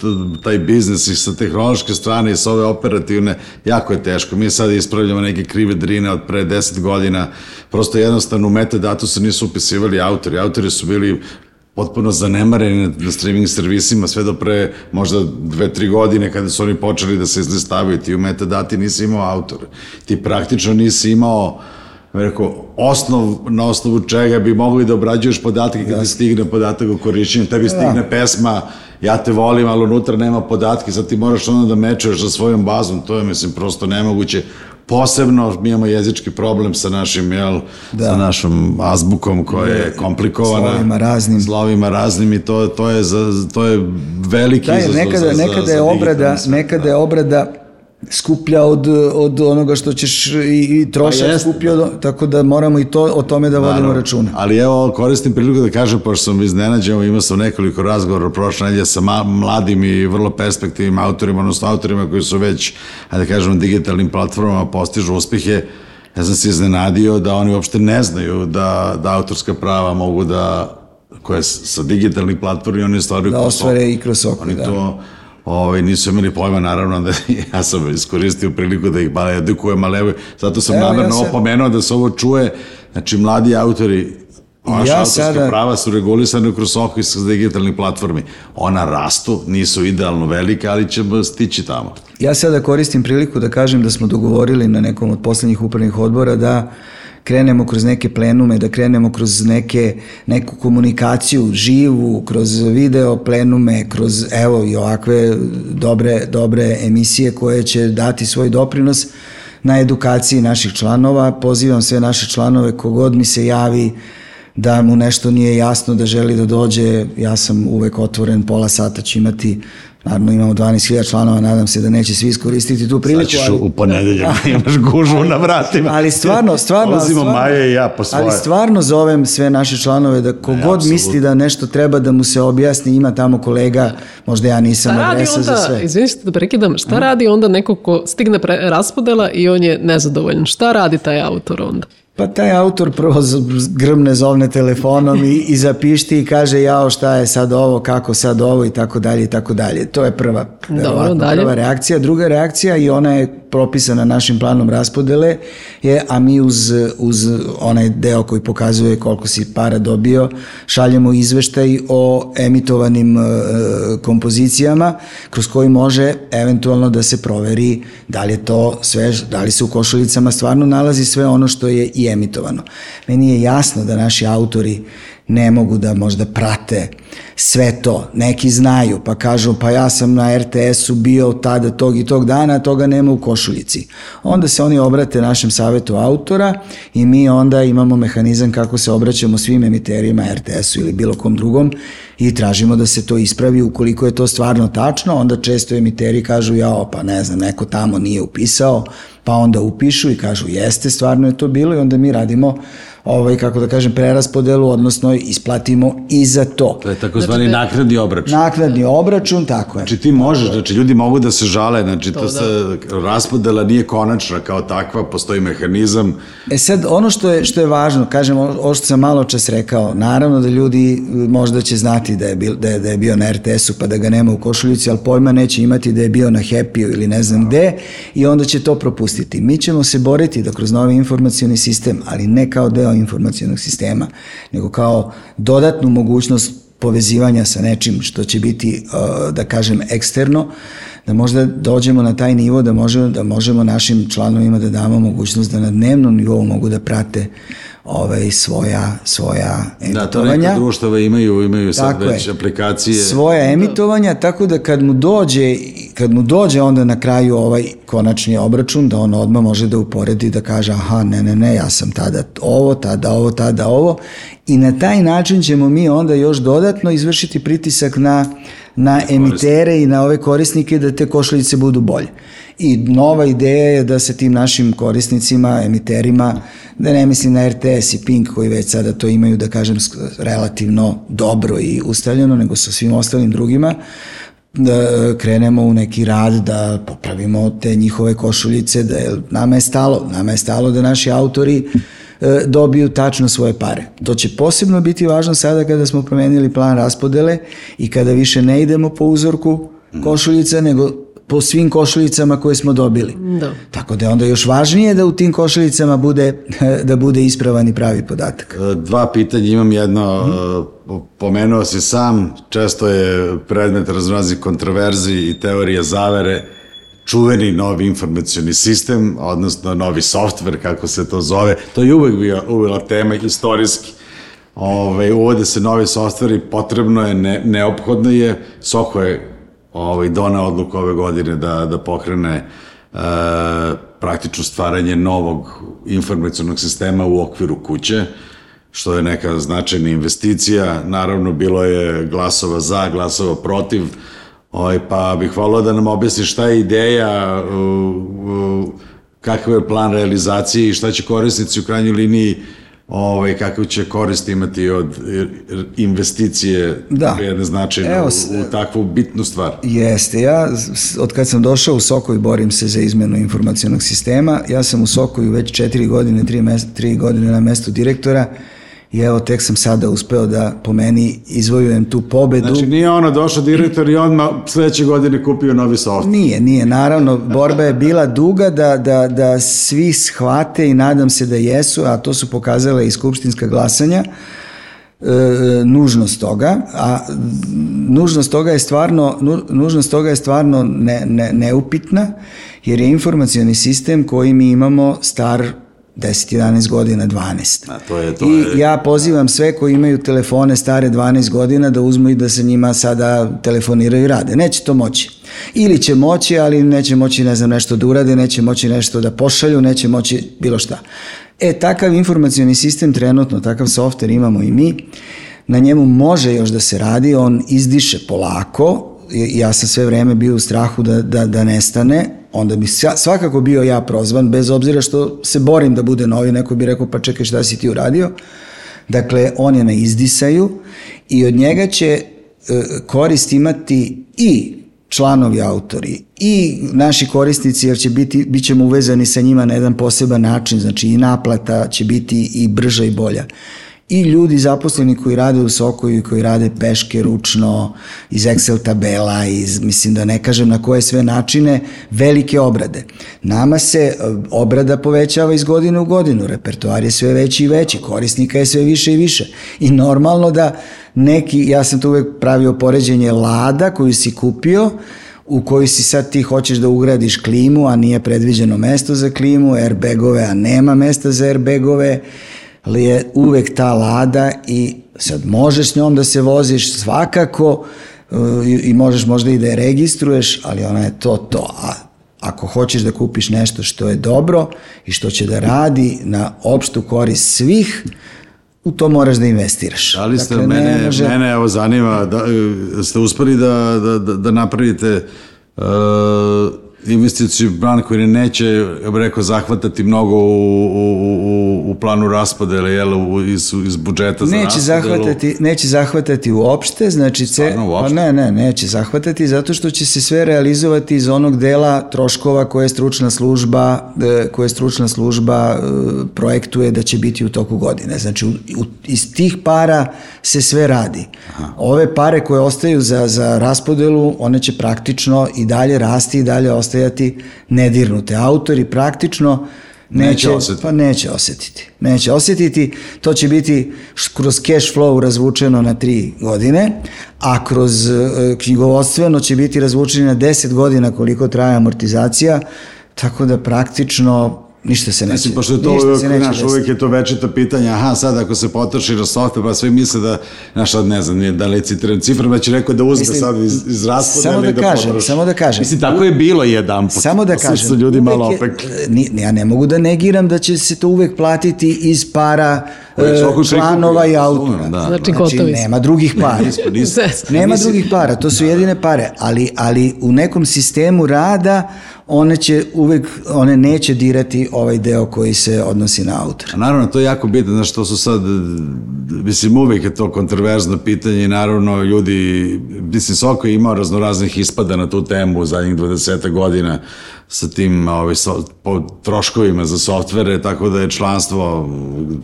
taj biznis i sa tehnološke strane i sa ove operativne, jako je teško. Mi sad ispravljamo neke krive drine od pre 10 godina, prosto jednostavno u metadatu se nisu upisivali autori, autori su bili potpuno zanemareni na, na streaming servisima sve do pre možda dve, tri godine kada su oni počeli da se izlistavaju. Ti u metadati nisi imao autor. Ti praktično nisi imao rekao, osnov na osnovu čega bi mogli da obrađuješ podatke kada ti stigne podatak o korišćenju, tebi stigne pesma, ja te volim, ali unutra nema podatke, sad ti moraš ono da mečuješ sa svojom bazom, to je, mislim, prosto nemoguće. Posebno mi imamo jezički problem sa našim, jel, da. sa našom azbukom koja je komplikovana. Slovima raznim. Slovima raznim i to, to, je, za, to je veliki Da, jer izazov nekada, za, za, nekada za je obrada, nekada da. je obrada skuplja od, od onoga što ćeš i, i trošak Pa skuplja, od, tako da moramo i to o tome da vodimo Naravno. računa. Ali evo, koristim priliku da kažem, pošto sam iznenađen, imao sam nekoliko razgovora prošle nedelje sa ma, mladim i vrlo perspektivnim autorima, odnosno autorima koji su već, ajde da kažem, digitalnim platformama postižu uspehe. Ja sam se iznenadio da oni uopšte ne znaju da, da autorska prava mogu da koje sa digitalnih platformi oni stvaraju Da ostvare i kroz Soko, Oni da. to ovaj, nisu imali pojma, naravno, da ja sam iskoristio priliku da ih malo edukujem, ali evo, zato sam Evo, ja namerno sam- opomenuo da se ovo čuje, znači mladi autori, Vaša Ja autorska sada- prava su regulisane kroz Soko sa digitalnih platformi. Ona rastu, nisu idealno velike, ali ćemo stići tamo. Ja sada koristim priliku da kažem da smo dogovorili na nekom od poslednjih upravnih odbora da krenemo kroz neke plenume, da krenemo kroz neke, neku komunikaciju živu, kroz video plenume, kroz evo i ovakve dobre, dobre emisije koje će dati svoj doprinos na edukaciji naših članova. Pozivam sve naše članove, kogod mi se javi da mu nešto nije jasno, da želi da dođe, ja sam uvek otvoren, pola sata ću imati, naravno imamo 12.000 članova, nadam se da neće svi iskoristiti tu Sad priliku, ćeš ali, u ponedeljak, imaš gužvu na vratima. ali stvarno, stvarno, Dolazimo stvarno, Maja i ja po svoje. ali stvarno zovem sve naše članove da kogod apsolutno. misli da nešto treba da mu se objasni, ima tamo kolega, možda ja nisam Šta adresa za onda, sve. izvinite da prekidam, šta radi onda neko ko stigne pre raspodela i on je nezadovoljan? Šta radi taj autor onda? Pa taj autor prvo grmne zovne telefonom i, i zapišti i kaže jao šta je sad ovo, kako sad ovo i tako dalje i tako dalje. To je prva, dalje. prva reakcija. Druga reakcija i ona je propisana našim planom raspodele je, a mi uz, uz onaj deo koji pokazuje koliko si para dobio, šaljemo izveštaj o emitovanim e, kompozicijama kroz koji može eventualno da se proveri da li je to sve, da li se u košulicama stvarno nalazi sve ono što je i emitovano. Meni je jasno da naši autori ne mogu da možda prate sve to. Neki znaju, pa kažu, pa ja sam na RTS-u bio tada tog i tog dana, toga nema u košuljici. Onda se oni obrate našem savetu autora i mi onda imamo mehanizam kako se obraćamo svim emiterima RTS-u ili bilo kom drugom i tražimo da se to ispravi ukoliko je to stvarno tačno, onda često emiteri kažu, jao, pa ne znam, neko tamo nije upisao, pa onda upišu i kažu jeste, stvarno je to bilo i onda mi radimo ovaj, kako da kažem, preraspodelu, odnosno isplatimo i za to. To je takozvani naknadni obračun. Naknadni obračun, tako je. Znači ti možeš, znači ljudi mogu da se žale, znači to, se, raspodela nije konačna kao takva, postoji mehanizam. E sad, ono što je, što je važno, kažem, o- ovo što sam malo čas rekao, naravno da ljudi e, možda će znati da je, bil, da je, da je bio na RTS-u pa da ga nema u košuljici, ali pojma neće imati da je bio na Happy-u ili ne znam gde i onda će to propustiti. Mi ćemo se boriti da kroz novi informacijoni sistem, ali ne kao deo deo informacijonog sistema, nego kao dodatnu mogućnost povezivanja sa nečim što će biti, da kažem, eksterno, da možda dođemo na taj nivo da možemo, da možemo našim članovima da damo mogućnost da na dnevnom nivou mogu da prate ovaj, svoja, svoja emitovanja. Da, to neka društava imaju, imaju sad tako već je. aplikacije. Svoja emitovanja, tako da kad mu dođe, kad mu dođe onda na kraju ovaj konačni obračun, da on odmah može da uporedi da kaže aha, ne, ne, ne, ja sam tada ovo, tada ovo, tada ovo i na taj način ćemo mi onda još dodatno izvršiti pritisak na, na emitere i na ove korisnike da te košuljice budu bolje. I nova ideja je da se tim našim korisnicima, emiterima, da ne mislim na RTS i Pink koji već sada to imaju, da kažem, relativno dobro i ustaljeno, nego sa svim ostalim drugima, da krenemo u neki rad da popravimo te njihove košuljice, da je, nama je stalo, nama je stalo da naši autori dobiju tačno svoje pare. To će posebno biti važno sada kada smo promenili plan raspodele i kada više ne idemo po uzorku košuljica, nego po svim košuljicama koje smo dobili. Da. Tako da je onda još važnije da u tim košuljicama bude, da bude ispravan i pravi podatak. E, dva pitanja, imam jedno, mm. pomenuo si sam, često je predmet raznoraznih kontroverzi i teorije zavere, čuveni novi informacioni sistem, odnosno novi softver, kako se to zove, to je uvek bio, uvela tema istorijski. Ove, uvode se novi softveri, potrebno je, ne, neophodno je, Soko je ovaj, done odluku ove godine da, da pokrene e, praktično stvaranje novog informacijonog sistema u okviru kuće, što je neka značajna investicija. Naravno, bilo je glasova za, glasova protiv, ovaj, pa bih volao da nam objasni šta je ideja, kakav je plan realizacije i šta će korisnici u krajnjoj liniji ovaj, kakav će korist imati od investicije da. jedne značajne Evo, u, u takvu bitnu stvar. Jeste, ja od kad sam došao u Sokoj borim se za izmenu informacijonog sistema, ja sam u Sokoju već četiri godine, tri, mes, tri godine na mestu direktora, i evo tek sam sada uspeo da po meni izvojujem tu pobedu. Znači nije ono došao direktor i odmah sledeće godine kupio novi soft. Nije, nije, naravno borba je bila duga da, da, da svi shvate i nadam se da jesu, a to su pokazale i skupštinska glasanja, e, nužnost toga, a nužnost toga je stvarno, nužnost toga je stvarno ne, ne, neupitna, jer je informacioni sistem koji mi imamo star 10, 11 godina, 12. A to je, to I je... ja pozivam sve koji imaju telefone stare 12 godina da uzmu i da se njima sada telefoniraju i rade. Neće to moći. Ili će moći, ali neće moći, ne znam, nešto da urade, neće moći nešto da pošalju, neće moći bilo šta. E, takav informacioni sistem trenutno, takav softver imamo i mi, na njemu može još da se radi, on izdiše polako, ja sam sve vreme bio u strahu da, da, da nestane, onda bi svakako bio ja prozvan, bez obzira što se borim da bude novi, neko bi rekao pa čekaj šta si ti uradio. Dakle, on je na izdisaju i od njega će e, korist imati i članovi autori i naši korisnici jer će biti, bit ćemo uvezani sa njima na jedan poseban način, znači i naplata će biti i brža i bolja i ljudi zaposleni koji rade u Sokoju i koji rade peške ručno, iz Excel tabela, iz, mislim da ne kažem na koje sve načine, velike obrade. Nama se e, obrada povećava iz godine u godinu, repertoar je sve veći i veći, korisnika je sve više i više. I normalno da neki, ja sam tu uvek pravio poređenje lada koju si kupio, u kojoj si sad ti hoćeš da ugradiš klimu, a nije predviđeno mesto za klimu, airbagove, a nema mesta za airbagove, ali je uvek ta lada i sad možeš s njom da se voziš svakako uh, i možeš možda i da je registruješ, ali ona je to to. A ako hoćeš da kupiš nešto što je dobro i što će da radi na opštu korist svih, u to moraš da investiraš. Ali ste, dakle, mene, može... mene evo zanima, da, ste uspeli da, da, da, da napravite uh, investiciju plan koji neće, ja bih rekao, zahvatati mnogo u, u, u, u planu raspodele, jel, u, iz, iz budžeta za neće raspodelu. Zahvatati, neće zahvatati uopšte, znači... Ce, uopšte? Pa ne, ne, neće zahvatati, zato što će se sve realizovati iz onog dela troškova koje stručna služba, e, koje stručna služba e, projektuje da će biti u toku godine. Znači, u, u, iz tih para se sve radi. Aha. Ove pare koje ostaju za, za raspodelu, one će praktično i dalje rasti i dalje ostati ostajati nedirnute. Autori praktično Neće osetiti. Pa neće osetiti. Neće osetiti. To će biti kroz cash flow razvučeno na tri godine, a kroz uh, knjigovodstveno će biti razvučeno na 10 godina koliko traje amortizacija, tako da praktično Ništa se neće. Mislim, pošto je to ništa uvijek, naš, uvijek je to večito pitanje, aha, sad ako se potroši na software, pa svi misle da, znaš, sad ne znam, nije da li citiram cifra, već rekao da uzme Mislim, sad iz, iz raspoda samo ili da da kažem, potroši. samo da kažem. Mislim, tako je bilo jedan put. Samo da Pa su kažem, se ljudi malo opekli. ja ne mogu da negiram da će se to uvek platiti iz para e, članova prikupi, i razumem, autora. da. Znači, gotovi smo. nema drugih para. Nema drugih para, to su jedine pare, ali, ali u nekom sistemu rada one će uvek, one neće dirati ovaj deo koji se odnosi na autora. Naravno, to je jako bitno, znaš, to su sad, mislim, uvijek je to kontroverzno pitanje i naravno ljudi, mislim, Soko je imao raznoraznih ispada na tu temu u zadnjih 20 godina sa tim ovaj, so, po troškovima za softvere, tako da je članstvo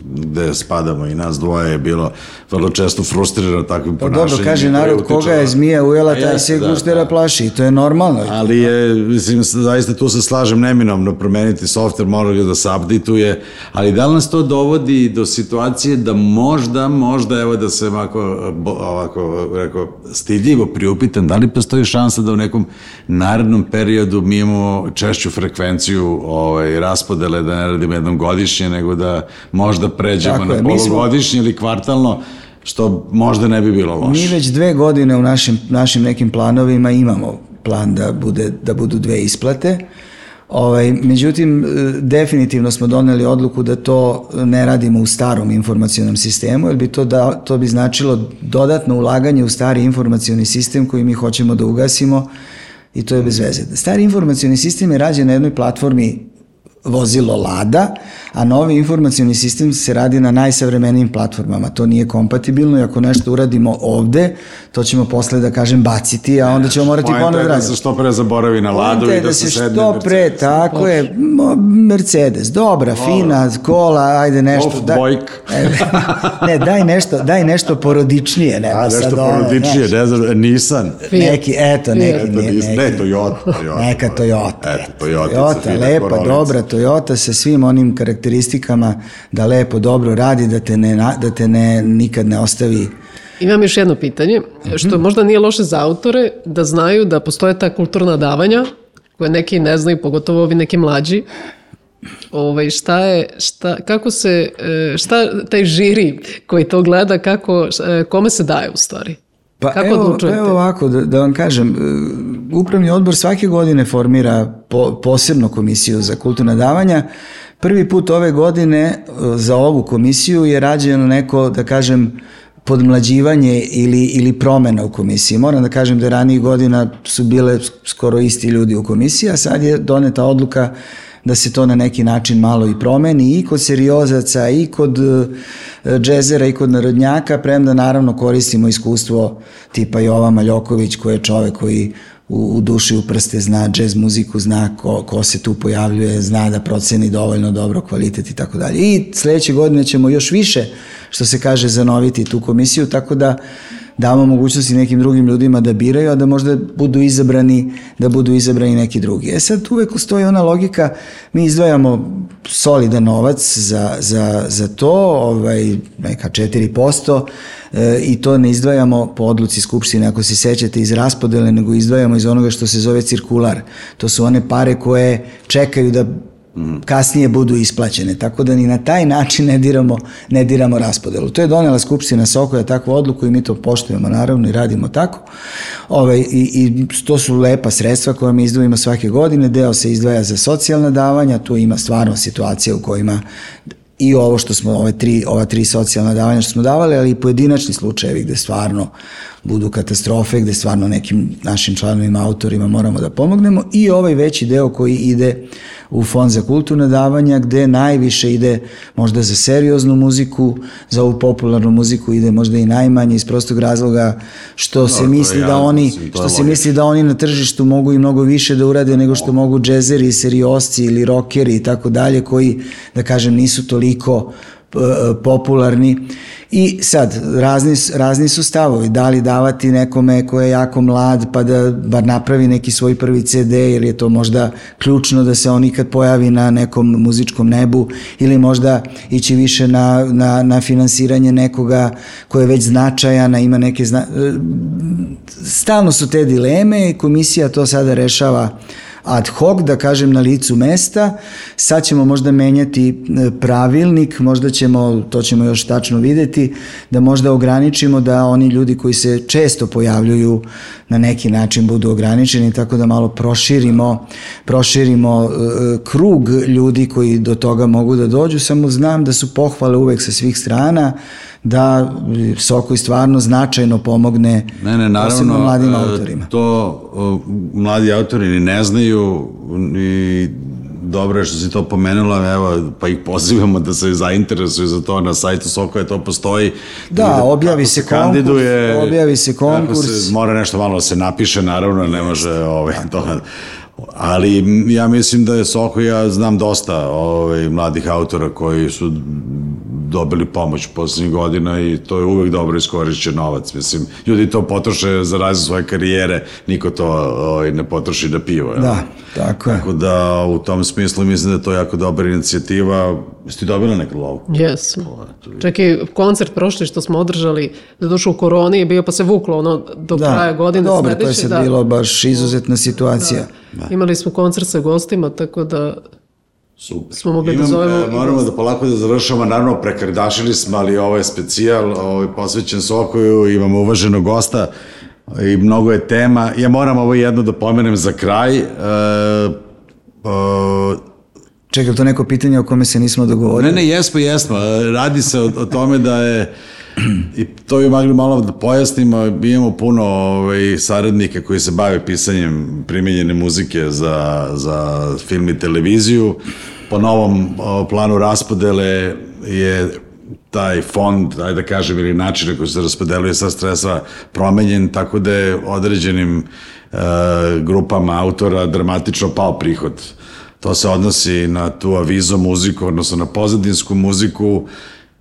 gde spadamo i nas dvoje je bilo vrlo često frustrirano takvim Pa ponašanjem. dobro, kaže narod, koga je zmija ujela, taj se da, guštera da. plaši i to je normalno. Ali je, mislim, zaista tu se slažem neminovno promeniti software, mora ga da se updateuje, ali da li nas to dovodi do situacije da možda, možda, evo da se ovako, ovako rekao, stidljivo priupitam, da li postoji šansa da u nekom narednom periodu mi imamo češću frekvenciju ovaj, raspodele, da ne radimo jednom godišnje, nego da možda pređemo Tako na je, mi smo- polugodišnje ili kvartalno, što možda ne bi bilo loše. Mi već dve godine u našim, našim nekim planovima imamo plan da, bude, da budu dve isplate. Ovaj, međutim, e, definitivno smo doneli odluku da to ne radimo u starom informacionom sistemu, jer bi to, da, to bi značilo dodatno ulaganje u stari informacioni sistem koji mi hoćemo da ugasimo i to je bez veze. Stari informacioni sistem je rađen na jednoj platformi vozilo Lada, a novi informacioni sistem se radi na najsavremenijim platformama. To nije kompatibilno i ako nešto uradimo ovde, to ćemo posle da kažem baciti, a onda ćemo morati Poenta ponovno je da da se radimo. što pre zaboravi na ladu i je da, se sedne što pre, Mercedes. tako je, Mercedes, dobra, fina, kola, ajde nešto. Golf da- dvojka. E, ne, daj nešto, daj nešto porodičnije. Nema A, sad nešto ono, porodičnije, ne znam, Nissan. Neki, eto, neki, Eto, nije, Nissan. neki. Ne, Toyota. Toyota. Neka Toyota. Eto, Toyota. Toyota, lepa, koronica. dobra Toyota sa svim onim karakteristikama da lepo, dobro radi, da te, ne, da te ne, nikad ne ostavi Imam još jedno pitanje, što možda nije loše za autore, da znaju da postoje ta kulturna davanja, koje neki ne znaju, pogotovo ovi neki mlađi. Ovaj, šta je, šta, kako se, e, šta taj žiri koji to gleda, kako, e, kome se daje u stvari? Pa kako evo, odlučujete? Evo ovako, da, da vam kažem, e, upravni odbor svake godine formira po, posebnu komisiju za kulturna davanja. Prvi put ove godine e, za ovu komisiju je rađeno neko, da kažem, podmlađivanje ili, ili promena u komisiji. Moram da kažem da ranijih godina su bile skoro isti ljudi u komisiji, a sad je doneta odluka da se to na neki način malo i promeni i kod seriozaca i kod e, džezera i kod narodnjaka, premda naravno koristimo iskustvo tipa Jova Maljoković koji je čovek koji u, u duši u prste zna džez muziku, zna ko, ko se tu pojavljuje, zna da proceni dovoljno dobro kvalitet i tako dalje. I sledeće godine ćemo još više, što se kaže, zanoviti tu komisiju, tako da damo mogućnosti nekim drugim ljudima da biraju, a da možda budu izabrani, da budu izabrani neki drugi. E sad uvek stoji ona logika, mi izdvajamo solidan novac za, za, za to, ovaj, neka 4%, e, i to ne izdvajamo po odluci Skupštine, ako se sećate, iz raspodele, nego izdvajamo iz onoga što se zove cirkular. To su one pare koje čekaju da kasnije budu isplaćene, tako da ni na taj način ne diramo, ne diramo raspodelu. To je donela Skupština Sokoja takvu odluku i mi to poštujemo naravno i radimo tako. Ove, i, I to su lepa sredstva koja mi izdvojimo svake godine, deo se izdvaja za socijalna davanja, tu ima stvarno situacija u kojima i ovo što smo, ove tri, ova tri socijalna davanja što smo davali, ali i pojedinačni slučajevi gde stvarno budu katastrofe, gde stvarno nekim našim članovima, autorima moramo da pomognemo i ovaj veći deo koji ide u fond za kulturne davanja gde najviše ide možda za serioznu muziku, za ovu popularnu muziku ide možda i najmanje iz prostog razloga što se to je misli da jasno, oni što se misli da oni na tržištu mogu i mnogo više da urade nego što mogu džezeri, seriosci ili rokeri i tako dalje koji da kažem nisu toliko popularni. I sad razni, razni su stavovi. Da li davati nekome ko je jako mlad pa da bar napravi neki svoj prvi CD ili je to možda ključno da se on ikad pojavi na nekom muzičkom nebu ili možda ići više na, na, na finansiranje nekoga ko je već značajan a ima neke zna... stalno su te dileme i komisija to sada rešava ad hoc, da kažem na licu mesta. Sad ćemo možda menjati e, pravilnik, možda ćemo, to ćemo još tačno videti, da možda ograničimo da oni ljudi koji se često pojavljuju na neki način budu ograničeni, tako da malo proširimo, proširimo uh, krug ljudi koji do toga mogu da dođu, samo znam da su pohvale uvek sa svih strana, da Sokoj stvarno značajno pomogne ne, ne, naravno, mladim autorima. To mladi autori ni ne znaju i dobro je što si to pomenula, evo, pa ih pozivamo da se zainteresuju za to na sajtu Sokoja, to postoji. Da, objavi se, se konkurs, objavi se konkurs. Se, mora nešto malo da se napiše, naravno, ne može ovaj, to, ali ja mislim da je Soko, ja znam dosta ovaj, mladih autora koji su dobili pomoć poslednjih godina i to je uvek dobro iskorišćen novac. Mislim, ljudi to potroše za različite svoje karijere, niko to ovaj, ne potroši da pivo. Da, tako je. Tako da u tom smislu mislim da je to jako dobra inicijativa. Jesi ti dobila neku lovu? Jesam. Čak i koncert prošli što smo održali, da došao u koroni je bio pa se vuklo ono do da, kraja godine. Dobro, sledeće, to je sad da, bilo baš izuzetna situacija. Da. Da. Imali smo koncert sa gostima, tako da Super. Smo mogli da Imam, da zovemo... E, moramo da polako da završamo, naravno prekardašili smo, ali ovo je specijal, ovo je posvećen Sokoju, imamo uvaženog gosta i mnogo je tema. Ja moram ovo jedno da pomenem za kraj. E, e, Čekaj, to neko pitanje o kome se nismo dogovorili? Ne, ne, jesmo, jesmo. Radi se o, o tome da je I to bi mogli malo da pojasnimo, imamo puno ovaj, saradnika koji se bave pisanjem primenjene muzike za, za film i televiziju. Po novom planu raspodele je taj fond, ajde da kažem, ili način koji se raspodeluje sa stresa promenjen, tako da je određenim e, grupama autora dramatično pao prihod. To se odnosi na tu avizo muziku, odnosno na pozadinsku muziku,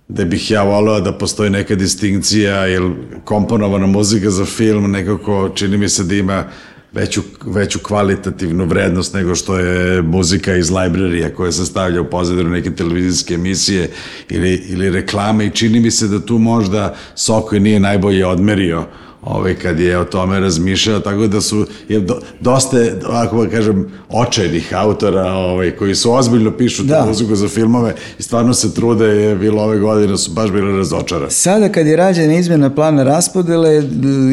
da bih ja voleo da postoji neka distinkcija, jer komponovana muzika za film nekako čini mi se da ima veću, veću kvalitativnu vrednost nego što je muzika iz librarija koja se stavlja u pozadinu neke televizijske emisije ili, ili reklame i čini mi se da tu možda Sokoj nije najbolje odmerio uh, ovaj, kad je o tome razmišljao, tako da su je do, dosta, ako da kažem, očajnih autora ovaj, koji su ozbiljno pišu da. muziku za filmove i stvarno se trude, je bilo ove godine, su baš bile razočarane. Sada kad je rađena izmjena plana raspodele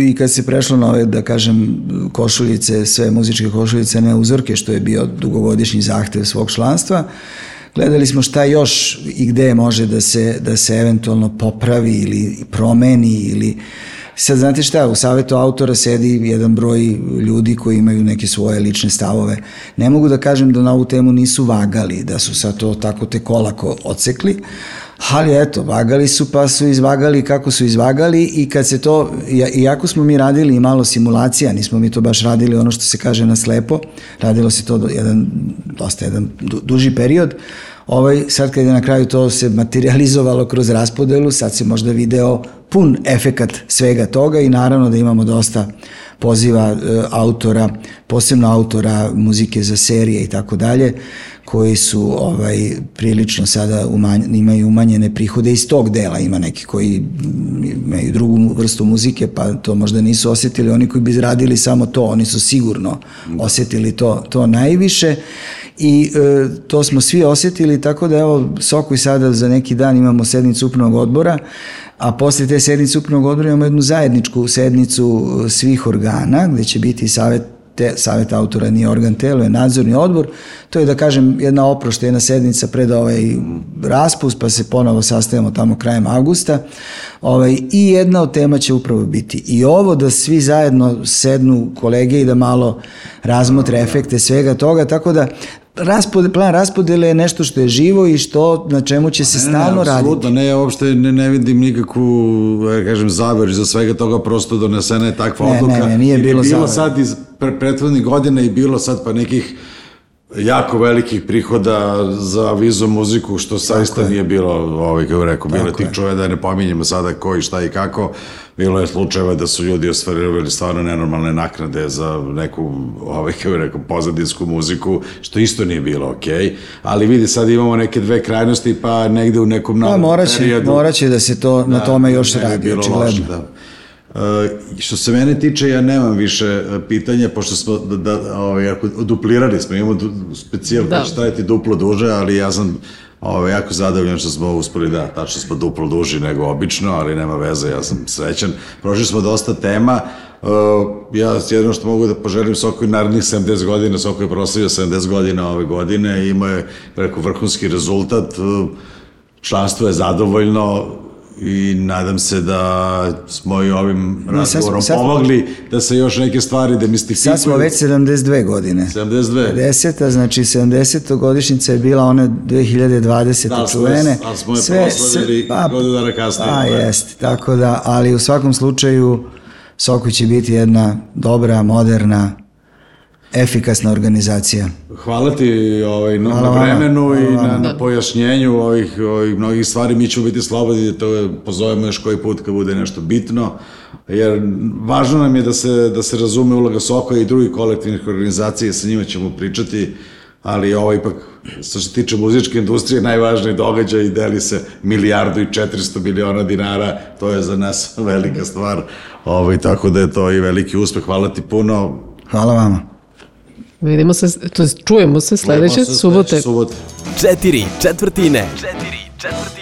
i kad se prešlo na ove, da kažem, košuljice, sve muzičke košuljice, ne uzorke, što je bio dugogodišnji zahtev svog članstva, gledali smo šta još i gde može da se, da se eventualno popravi ili promeni ili uh, Sad, znate šta, u savetu autora sedi jedan broj ljudi koji imaju neke svoje lične stavove. Ne mogu da kažem da na ovu temu nisu vagali, da su sad to tako te kolako ocekli, ali eto, vagali su pa su izvagali kako su izvagali i kad se to, iako smo mi radili i malo simulacija, nismo mi to baš radili ono što se kaže na slepo, radilo se to jedan, dosta jedan duži period, Ovaj, sad kad je na kraju to se materializovalo kroz raspodelu, sad se možda video pun efekat svega toga i naravno da imamo dosta poziva e, autora, posebno autora muzike za serije i tako dalje, koji su ovaj prilično sada umanj, imaju umanjene prihode iz tog dela, ima neki koji imaju drugu vrstu muzike, pa to možda nisu osetili, oni koji bi radili samo to, oni su sigurno osetili to, to najviše i e, to smo svi osetili, tako da evo Soko i sada za neki dan imamo sednicu upravnog odbora, a posle te sednice upravnog odbora imamo jednu zajedničku sednicu e, svih organa, gde će biti savet te, savet autora nije organ telo, je nadzorni odbor, to je da kažem jedna oprošta, jedna sednica pred ovaj raspust, pa se ponovo sastavimo tamo krajem avgusta, ovaj, i jedna od tema će upravo biti i ovo da svi zajedno sednu kolege i da malo razmotre efekte svega toga, tako da raspod, plan raspodele je nešto što je živo i što na čemu će se ne, stalno ne, raditi. Ne, ja uopšte ne, ne vidim nikakvu, ja kažem, zaver za svega toga, prosto donesena je takva ne, odluka. Ne, ne, nije bilo, bilo sad iz pre, prethodnih godina i bilo sad pa nekih jako velikih prihoda za vizu muziku, što saista nije bilo, ovaj, kako rekao, bilo tih je. čuje da ne pominjemo sada ko i šta i kako, bilo je slučajeva da su ljudi ostvarivali stvarno nenormalne naknade za neku, ovaj, kako rekao, pozadinsku muziku, što isto nije bilo okej, ali vidi, sad imamo neke dve krajnosti, pa negde u nekom Pa narednom morat će, periodu- morat će da se to, na tome još ne radi, očigledno. loše, da. E, što se mene tiče, ja nemam više e, pitanja, pošto smo da, da, ovaj, ako, duplirali smo, imamo du, specijal Da. da. koji će trajati duplo duže, ali ja sam ovaj, jako zadovoljan što smo uspeli da, tačno smo duplo duži nego obično, ali nema veze, ja sam srećan. Prošli smo dosta tema, Uh, ja jedno što mogu da poželim Sokoj narednih 70 godina, Soko je proslavio 70 godina ove godine, imao je preko vrhunski rezultat, uh, članstvo je zadovoljno i nadam se da smo i ovim sad razgovorom sad smo- pomogli da se još neke stvari demistifikuju. Sad smo već 72 godine. 72. 50. znači 70. godišnjica je bila one 2020. Da, čuvene. ali smo je proslavili godinu dana kasnije, Pa, da. jest, tako da, ali u svakom slučaju Soko će biti jedna dobra, moderna, efikasna organizacija. Hvala ti ovaj, na, Hvala na vremenu i Hvala na, na pojašnjenju ovih, ovih mnogih stvari. Mi ćemo biti slobodni da to pozovemo još koji put kad bude nešto bitno, jer važno nam je da se, da se razume uloga Soka i drugih kolektivnih organizacija, sa njima ćemo pričati, ali ovo ipak, što se tiče muzičke industrije, najvažniji događaj i deli se milijardu i 400 miliona dinara, to je za nas velika stvar, ovaj, tako da je to i veliki uspeh. Hvala ti puno. Hvala vama. Vidimo se, to jest čujemo se sledeće subote. Subote. Četiri četvrtine. Četiri četvrtine.